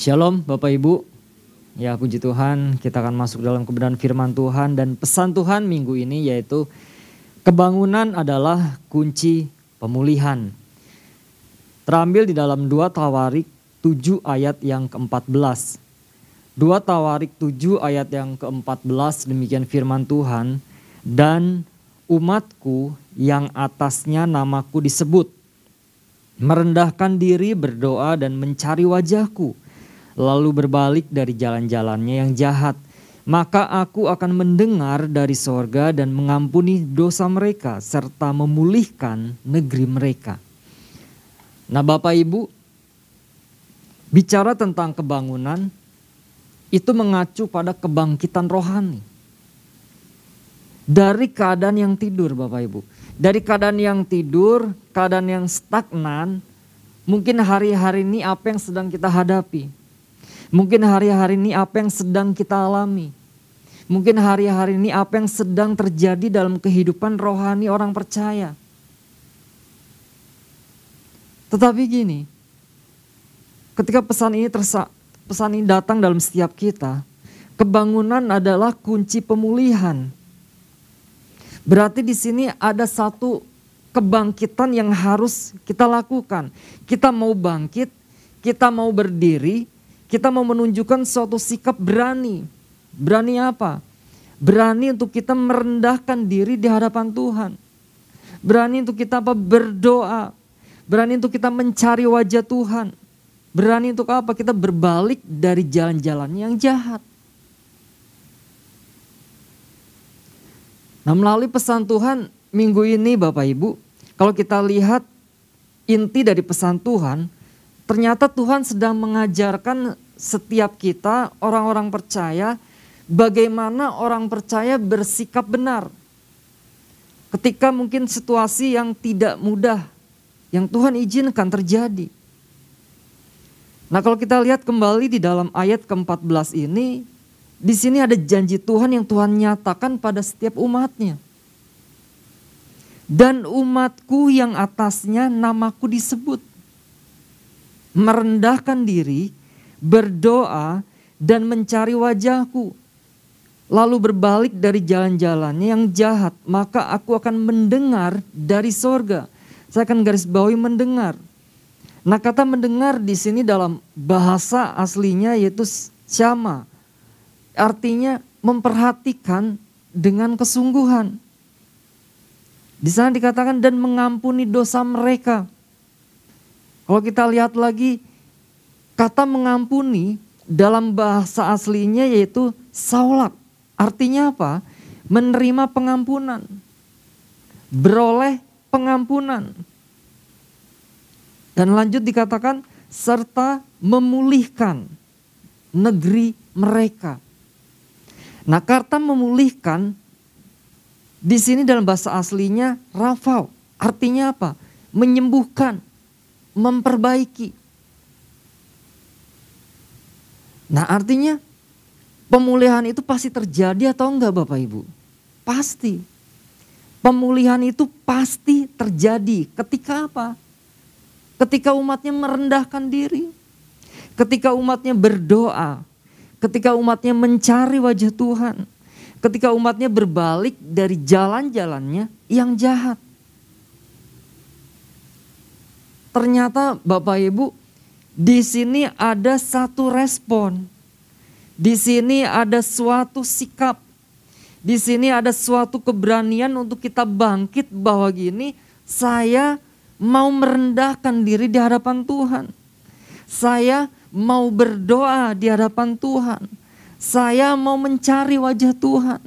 Shalom Bapak Ibu. Ya puji Tuhan kita akan masuk dalam kebenaran firman Tuhan dan pesan Tuhan minggu ini yaitu kebangunan adalah kunci pemulihan. Terambil di dalam 2 Tawarik 7 ayat yang ke-14. 2 Tawarik 7 ayat yang ke-14 demikian firman Tuhan. Dan umatku yang atasnya namaku disebut. Merendahkan diri berdoa dan mencari wajahku. Lalu berbalik dari jalan-jalannya yang jahat. Maka aku akan mendengar dari sorga dan mengampuni dosa mereka serta memulihkan negeri mereka. Nah Bapak Ibu, bicara tentang kebangunan itu mengacu pada kebangkitan rohani. Dari keadaan yang tidur Bapak Ibu. Dari keadaan yang tidur, keadaan yang stagnan, mungkin hari-hari ini apa yang sedang kita hadapi. Mungkin hari-hari ini apa yang sedang kita alami. Mungkin hari-hari ini apa yang sedang terjadi dalam kehidupan rohani orang percaya. Tetapi gini, ketika pesan ini tersa, pesan ini datang dalam setiap kita, kebangunan adalah kunci pemulihan. Berarti di sini ada satu kebangkitan yang harus kita lakukan. Kita mau bangkit, kita mau berdiri, kita mau menunjukkan suatu sikap berani. Berani apa? Berani untuk kita merendahkan diri di hadapan Tuhan. Berani untuk kita apa? Berdoa Berani untuk kita mencari wajah Tuhan. Berani untuk apa? Kita berbalik dari jalan-jalan yang jahat. Nah melalui pesan Tuhan minggu ini Bapak Ibu, kalau kita lihat inti dari pesan Tuhan, ternyata Tuhan sedang mengajarkan setiap kita orang-orang percaya bagaimana orang percaya bersikap benar. Ketika mungkin situasi yang tidak mudah yang Tuhan izinkan terjadi. Nah kalau kita lihat kembali di dalam ayat ke-14 ini, di sini ada janji Tuhan yang Tuhan nyatakan pada setiap umatnya. Dan umatku yang atasnya namaku disebut. Merendahkan diri, berdoa, dan mencari wajahku. Lalu berbalik dari jalan-jalannya yang jahat, maka aku akan mendengar dari sorga saya akan garis bawahi mendengar. Nah kata mendengar di sini dalam bahasa aslinya yaitu syama. Artinya memperhatikan dengan kesungguhan. Di sana dikatakan dan mengampuni dosa mereka. Kalau kita lihat lagi kata mengampuni dalam bahasa aslinya yaitu saulak. Artinya apa? Menerima pengampunan. Beroleh pengampunan. Dan lanjut dikatakan serta memulihkan negeri mereka. Nah, kata memulihkan di sini dalam bahasa aslinya rafau. Artinya apa? Menyembuhkan, memperbaiki. Nah, artinya pemulihan itu pasti terjadi atau enggak Bapak Ibu? Pasti. Pemulihan itu pasti terjadi ketika apa? Ketika umatnya merendahkan diri. Ketika umatnya berdoa. Ketika umatnya mencari wajah Tuhan. Ketika umatnya berbalik dari jalan-jalannya yang jahat. Ternyata Bapak Ibu di sini ada satu respon. Di sini ada suatu sikap di sini ada suatu keberanian untuk kita bangkit bahwa gini, saya mau merendahkan diri di hadapan Tuhan. Saya mau berdoa di hadapan Tuhan. Saya mau mencari wajah Tuhan.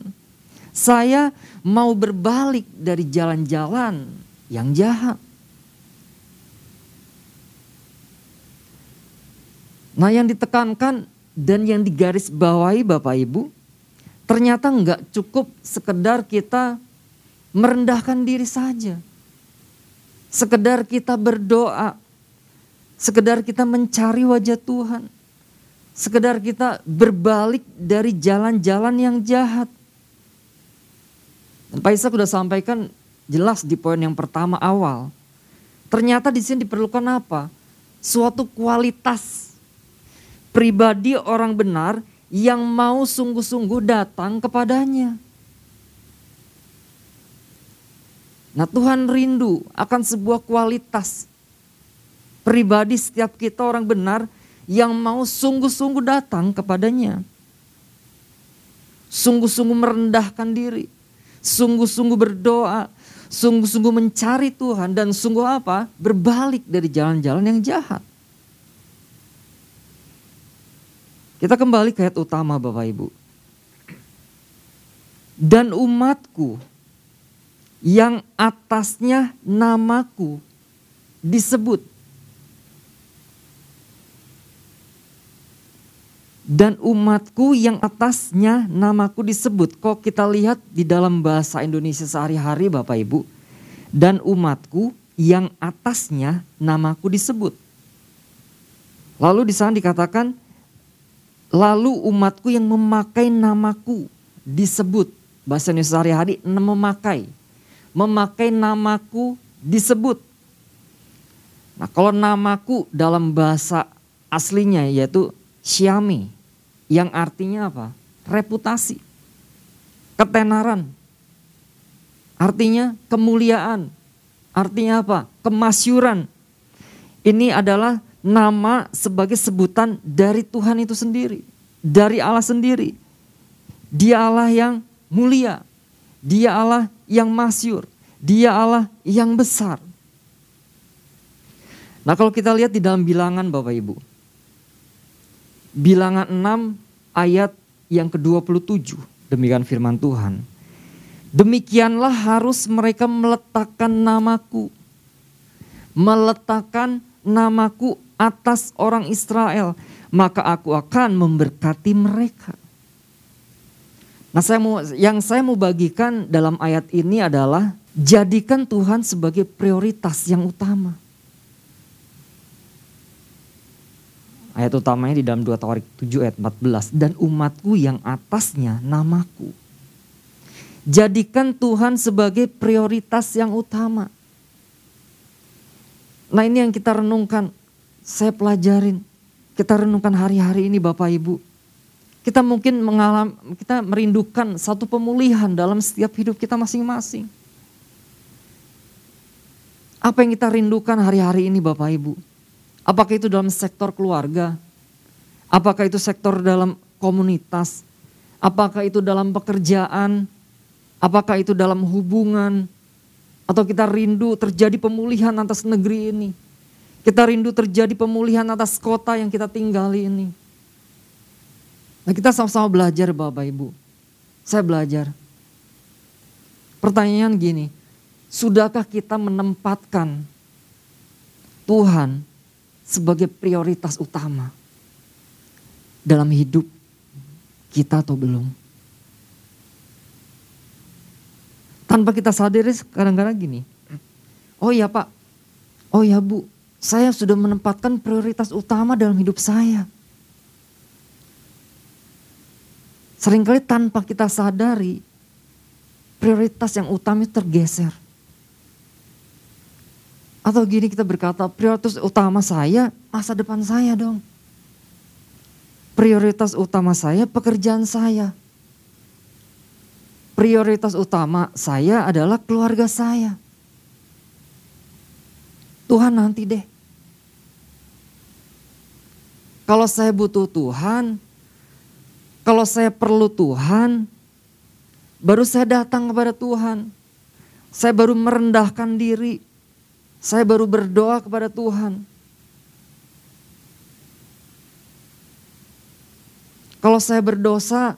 Saya mau berbalik dari jalan-jalan yang jahat. Nah, yang ditekankan dan yang digaris bawahi Bapak Ibu, Ternyata nggak cukup sekedar kita merendahkan diri saja. Sekedar kita berdoa. Sekedar kita mencari wajah Tuhan. Sekedar kita berbalik dari jalan-jalan yang jahat. Dan Pak Isa sudah sampaikan jelas di poin yang pertama awal. Ternyata di sini diperlukan apa? Suatu kualitas. Pribadi orang benar yang mau sungguh-sungguh datang kepadanya. Nah Tuhan rindu akan sebuah kualitas pribadi setiap kita orang benar yang mau sungguh-sungguh datang kepadanya. Sungguh-sungguh merendahkan diri, sungguh-sungguh berdoa, sungguh-sungguh mencari Tuhan dan sungguh apa? Berbalik dari jalan-jalan yang jahat. Kita kembali ke ayat utama Bapak Ibu. Dan umatku yang atasnya namaku disebut. Dan umatku yang atasnya namaku disebut. Kok kita lihat di dalam bahasa Indonesia sehari-hari Bapak Ibu. Dan umatku yang atasnya namaku disebut. Lalu di sana dikatakan Lalu umatku yang memakai namaku disebut. Bahasa Indonesia sehari-hari memakai. Memakai namaku disebut. Nah kalau namaku dalam bahasa aslinya yaitu Syami. Yang artinya apa? Reputasi. Ketenaran. Artinya kemuliaan. Artinya apa? Kemasyuran. Ini adalah nama sebagai sebutan dari Tuhan itu sendiri, dari Allah sendiri. Dia Allah yang mulia, Dia Allah yang masyur, Dia Allah yang besar. Nah kalau kita lihat di dalam bilangan Bapak Ibu. Bilangan 6 ayat yang ke-27. Demikian firman Tuhan. Demikianlah harus mereka meletakkan namaku. Meletakkan namaku atas orang Israel, maka aku akan memberkati mereka. Nah, saya mau yang saya mau bagikan dalam ayat ini adalah jadikan Tuhan sebagai prioritas yang utama. Ayat utamanya di dalam 2 Tawarik 7 ayat 14. Dan umatku yang atasnya namaku. Jadikan Tuhan sebagai prioritas yang utama. Nah ini yang kita renungkan saya pelajarin. Kita renungkan hari-hari ini Bapak Ibu. Kita mungkin mengalami, kita merindukan satu pemulihan dalam setiap hidup kita masing-masing. Apa yang kita rindukan hari-hari ini Bapak Ibu? Apakah itu dalam sektor keluarga? Apakah itu sektor dalam komunitas? Apakah itu dalam pekerjaan? Apakah itu dalam hubungan? Atau kita rindu terjadi pemulihan atas negeri ini? Kita rindu terjadi pemulihan atas kota yang kita tinggali ini. Nah kita sama-sama belajar Bapak Ibu. Saya belajar. Pertanyaan gini, sudahkah kita menempatkan Tuhan sebagai prioritas utama dalam hidup kita atau belum? Tanpa kita sadari kadang-kadang gini, oh iya pak, oh iya bu, saya sudah menempatkan prioritas utama dalam hidup saya. Seringkali tanpa kita sadari, prioritas yang utama tergeser. Atau gini kita berkata, prioritas utama saya masa depan saya dong. Prioritas utama saya pekerjaan saya. Prioritas utama saya adalah keluarga saya. Tuhan nanti deh. Kalau saya butuh Tuhan, kalau saya perlu Tuhan, baru saya datang kepada Tuhan. Saya baru merendahkan diri. Saya baru berdoa kepada Tuhan. Kalau saya berdosa,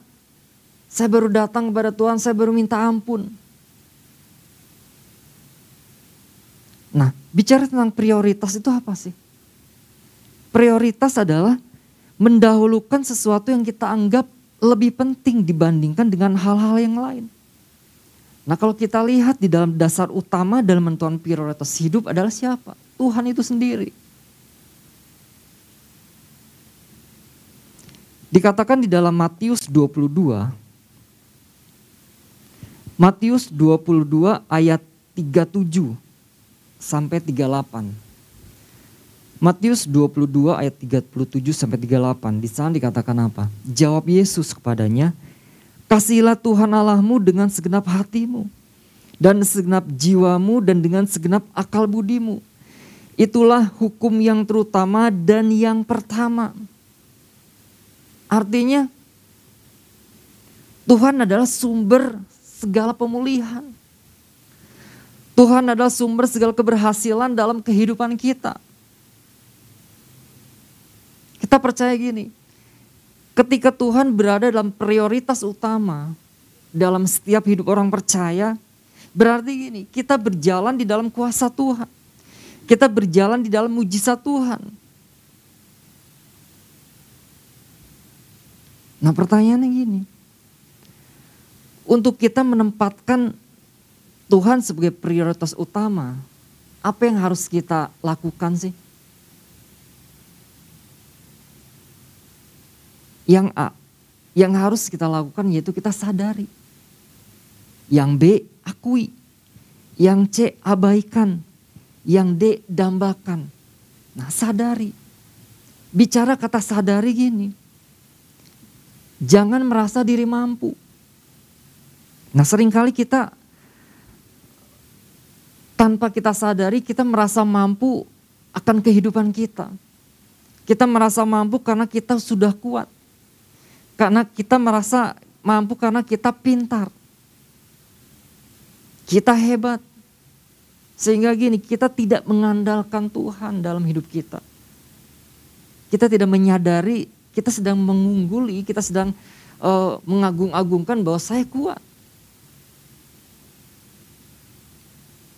saya baru datang kepada Tuhan, saya baru minta ampun. Nah, bicara tentang prioritas itu apa sih? Prioritas adalah mendahulukan sesuatu yang kita anggap lebih penting dibandingkan dengan hal-hal yang lain. Nah kalau kita lihat di dalam dasar utama dalam menentukan prioritas hidup adalah siapa? Tuhan itu sendiri. Dikatakan di dalam Matius 22, Matius 22 ayat 37 sampai 38. Matius 22 ayat 37 sampai 38 di sana dikatakan apa? Jawab Yesus kepadanya, "Kasihilah Tuhan Allahmu dengan segenap hatimu dan segenap jiwamu dan dengan segenap akal budimu." Itulah hukum yang terutama dan yang pertama. Artinya Tuhan adalah sumber segala pemulihan. Tuhan adalah sumber segala keberhasilan dalam kehidupan kita. Kita percaya gini, ketika Tuhan berada dalam prioritas utama dalam setiap hidup orang percaya, berarti gini, kita berjalan di dalam kuasa Tuhan. Kita berjalan di dalam mujizat Tuhan. Nah pertanyaannya gini, untuk kita menempatkan Tuhan sebagai prioritas utama, apa yang harus kita lakukan sih? Yang A, yang harus kita lakukan yaitu kita sadari. Yang B, akui. Yang C, abaikan. Yang D, dambakan. Nah sadari. Bicara kata sadari gini. Jangan merasa diri mampu Nah sering kali kita tanpa kita sadari kita merasa mampu akan kehidupan kita. Kita merasa mampu karena kita sudah kuat. Karena kita merasa mampu karena kita pintar. Kita hebat. Sehingga gini, kita tidak mengandalkan Tuhan dalam hidup kita. Kita tidak menyadari kita sedang mengungguli, kita sedang uh, mengagung-agungkan bahwa saya kuat.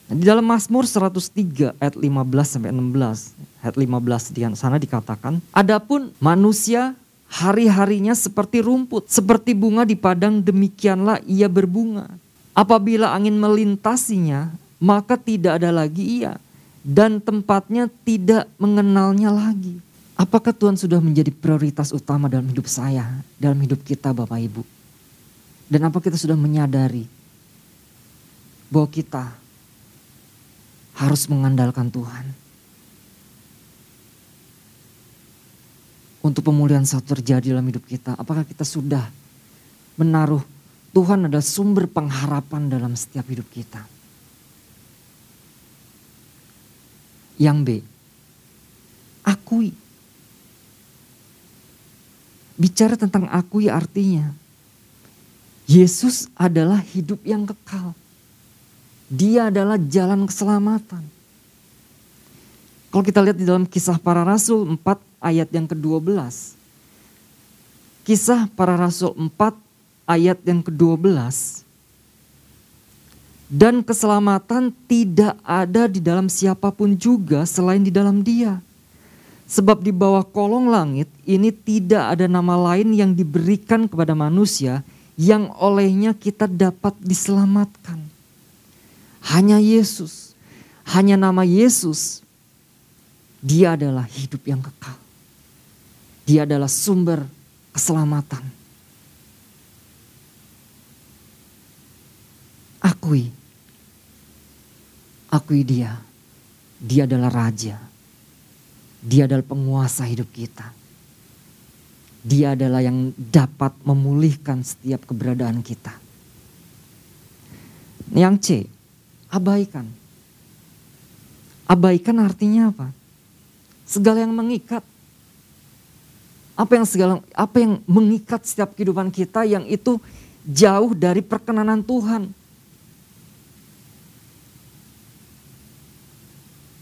Di dalam Mazmur 103 ayat 15 sampai 16, ayat 15 di sana dikatakan, adapun manusia hari-harinya seperti rumput, seperti bunga di padang demikianlah ia berbunga. Apabila angin melintasinya, maka tidak ada lagi ia dan tempatnya tidak mengenalnya lagi. Apakah Tuhan sudah menjadi prioritas utama dalam hidup saya, dalam hidup kita Bapak Ibu? Dan apa kita sudah menyadari bahwa kita harus mengandalkan Tuhan. Untuk pemulihan saat terjadi dalam hidup kita, apakah kita sudah menaruh Tuhan adalah sumber pengharapan dalam setiap hidup kita. Yang B, akui. Bicara tentang akui artinya, Yesus adalah hidup yang kekal. Dia adalah jalan keselamatan. Kalau kita lihat di dalam kisah para rasul 4 ayat yang ke-12. Kisah para rasul 4 ayat yang ke-12. Dan keselamatan tidak ada di dalam siapa pun juga selain di dalam dia. Sebab di bawah kolong langit ini tidak ada nama lain yang diberikan kepada manusia yang olehnya kita dapat diselamatkan. Hanya Yesus, hanya nama Yesus, dia adalah hidup yang kekal. Dia adalah sumber keselamatan. Akui, akui dia. Dia adalah raja. Dia adalah penguasa hidup kita. Dia adalah yang dapat memulihkan setiap keberadaan kita. Yang C, abaikan. Abaikan artinya apa? Segala yang mengikat. Apa yang segala apa yang mengikat setiap kehidupan kita yang itu jauh dari perkenanan Tuhan.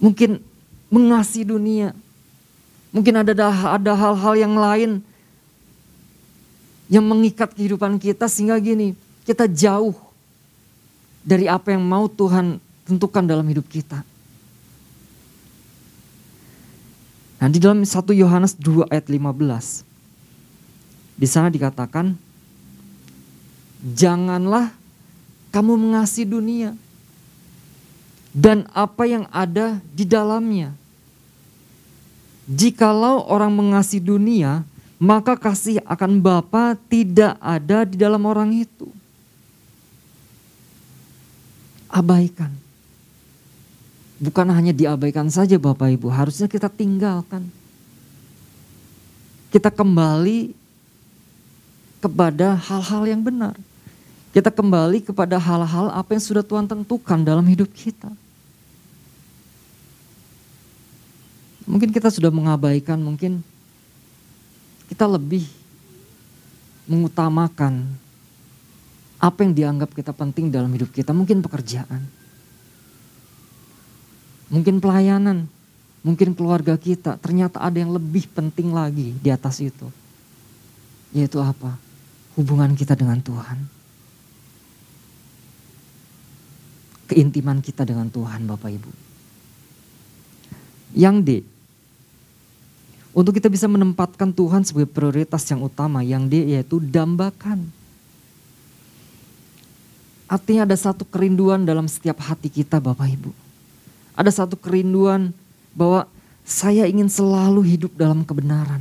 Mungkin mengasihi dunia. Mungkin ada ada hal-hal yang lain yang mengikat kehidupan kita sehingga gini, kita jauh dari apa yang mau Tuhan tentukan dalam hidup kita. Nah di dalam 1 Yohanes 2 ayat 15. Di sana dikatakan, janganlah kamu mengasihi dunia dan apa yang ada di dalamnya. Jikalau orang mengasihi dunia, maka kasih akan Bapa tidak ada di dalam orang itu abaikan. Bukan hanya diabaikan saja Bapak Ibu, harusnya kita tinggalkan. Kita kembali kepada hal-hal yang benar. Kita kembali kepada hal-hal apa yang sudah Tuhan tentukan dalam hidup kita. Mungkin kita sudah mengabaikan, mungkin kita lebih mengutamakan apa yang dianggap kita penting dalam hidup kita. Mungkin pekerjaan, mungkin pelayanan, mungkin keluarga kita. Ternyata ada yang lebih penting lagi di atas itu. Yaitu apa? Hubungan kita dengan Tuhan. keintiman kita dengan Tuhan Bapak Ibu. Yang D, untuk kita bisa menempatkan Tuhan sebagai prioritas yang utama, yang D yaitu dambakan. Artinya ada satu kerinduan dalam setiap hati kita Bapak Ibu. Ada satu kerinduan bahwa saya ingin selalu hidup dalam kebenaran.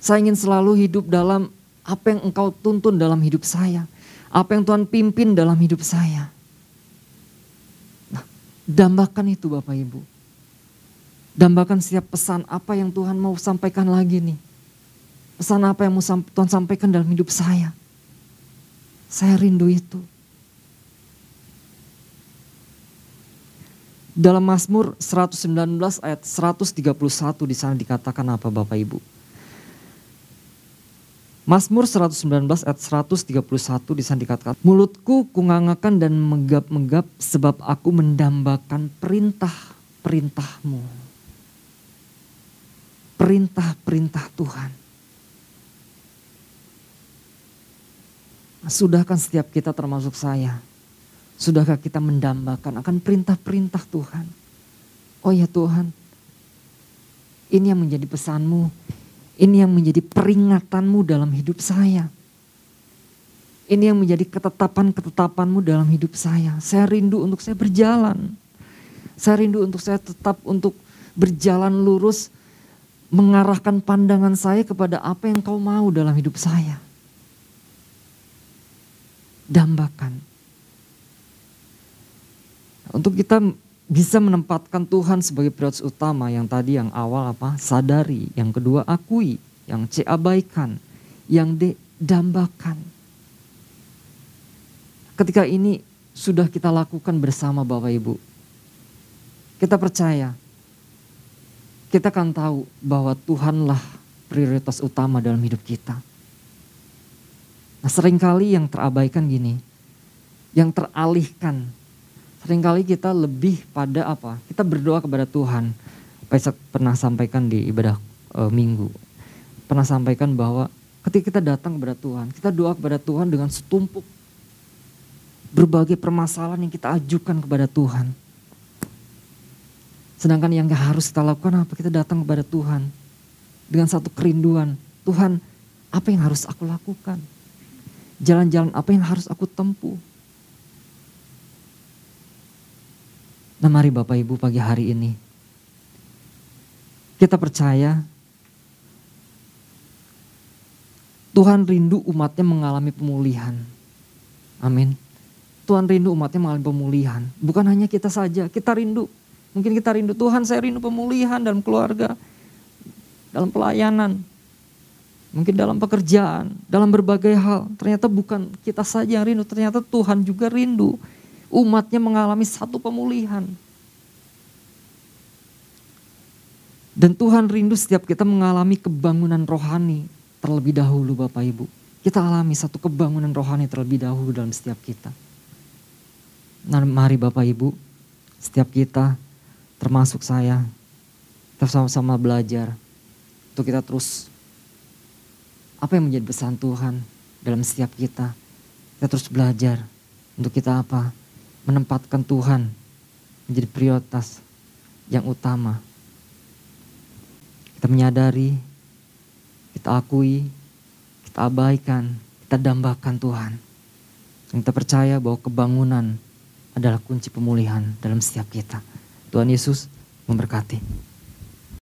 Saya ingin selalu hidup dalam apa yang engkau tuntun dalam hidup saya. Apa yang Tuhan pimpin dalam hidup saya. Dambakan itu Bapak Ibu. Dambakan setiap pesan apa yang Tuhan mau sampaikan lagi nih. Pesan apa yang mau Tuhan sampaikan dalam hidup saya. Saya rindu itu. Dalam Mazmur 119 ayat 131 di sana dikatakan apa Bapak Ibu? Mazmur 119 ayat 131 di sana dikatakan, Mulutku kungangakan dan megap-megap sebab aku mendambakan perintah-perintahmu. Perintah-perintah Tuhan. Sudahkah setiap kita termasuk saya? Sudahkah kita mendambakan akan perintah-perintah Tuhan? Oh ya Tuhan, ini yang menjadi pesanmu ini yang menjadi peringatanmu dalam hidup saya. Ini yang menjadi ketetapan-ketetapanmu dalam hidup saya. Saya rindu untuk saya berjalan. Saya rindu untuk saya tetap untuk berjalan lurus. Mengarahkan pandangan saya kepada apa yang kau mau dalam hidup saya. Dambakan. Untuk kita bisa menempatkan Tuhan sebagai prioritas utama yang tadi yang awal apa sadari, yang kedua akui, yang C abaikan, yang D dambakan. Ketika ini sudah kita lakukan bersama Bapak Ibu. Kita percaya, kita akan tahu bahwa Tuhanlah prioritas utama dalam hidup kita. Nah sering kali yang terabaikan gini, yang teralihkan sering kali kita lebih pada apa? Kita berdoa kepada Tuhan. Saya pernah sampaikan di ibadah e, minggu. Pernah sampaikan bahwa ketika kita datang kepada Tuhan, kita doa kepada Tuhan dengan setumpuk berbagai permasalahan yang kita ajukan kepada Tuhan. Sedangkan yang harus kita lakukan apa? Kita datang kepada Tuhan dengan satu kerinduan. Tuhan, apa yang harus aku lakukan? Jalan-jalan apa yang harus aku tempuh? Nah mari Bapak Ibu pagi hari ini. Kita percaya Tuhan rindu umatnya mengalami pemulihan. Amin. Tuhan rindu umatnya mengalami pemulihan. Bukan hanya kita saja, kita rindu. Mungkin kita rindu, Tuhan saya rindu pemulihan dalam keluarga, dalam pelayanan, mungkin dalam pekerjaan, dalam berbagai hal. Ternyata bukan kita saja yang rindu, ternyata Tuhan juga rindu umatnya mengalami satu pemulihan. Dan Tuhan rindu setiap kita mengalami kebangunan rohani terlebih dahulu Bapak Ibu. Kita alami satu kebangunan rohani terlebih dahulu dalam setiap kita. Nah mari Bapak Ibu, setiap kita termasuk saya, kita sama-sama belajar untuk kita terus apa yang menjadi pesan Tuhan dalam setiap kita. Kita terus belajar untuk kita apa? Menempatkan Tuhan menjadi prioritas yang utama. Kita menyadari, kita akui, kita abaikan, kita dambakan Tuhan. Dan kita percaya bahwa kebangunan adalah kunci pemulihan dalam setiap kita. Tuhan Yesus memberkati.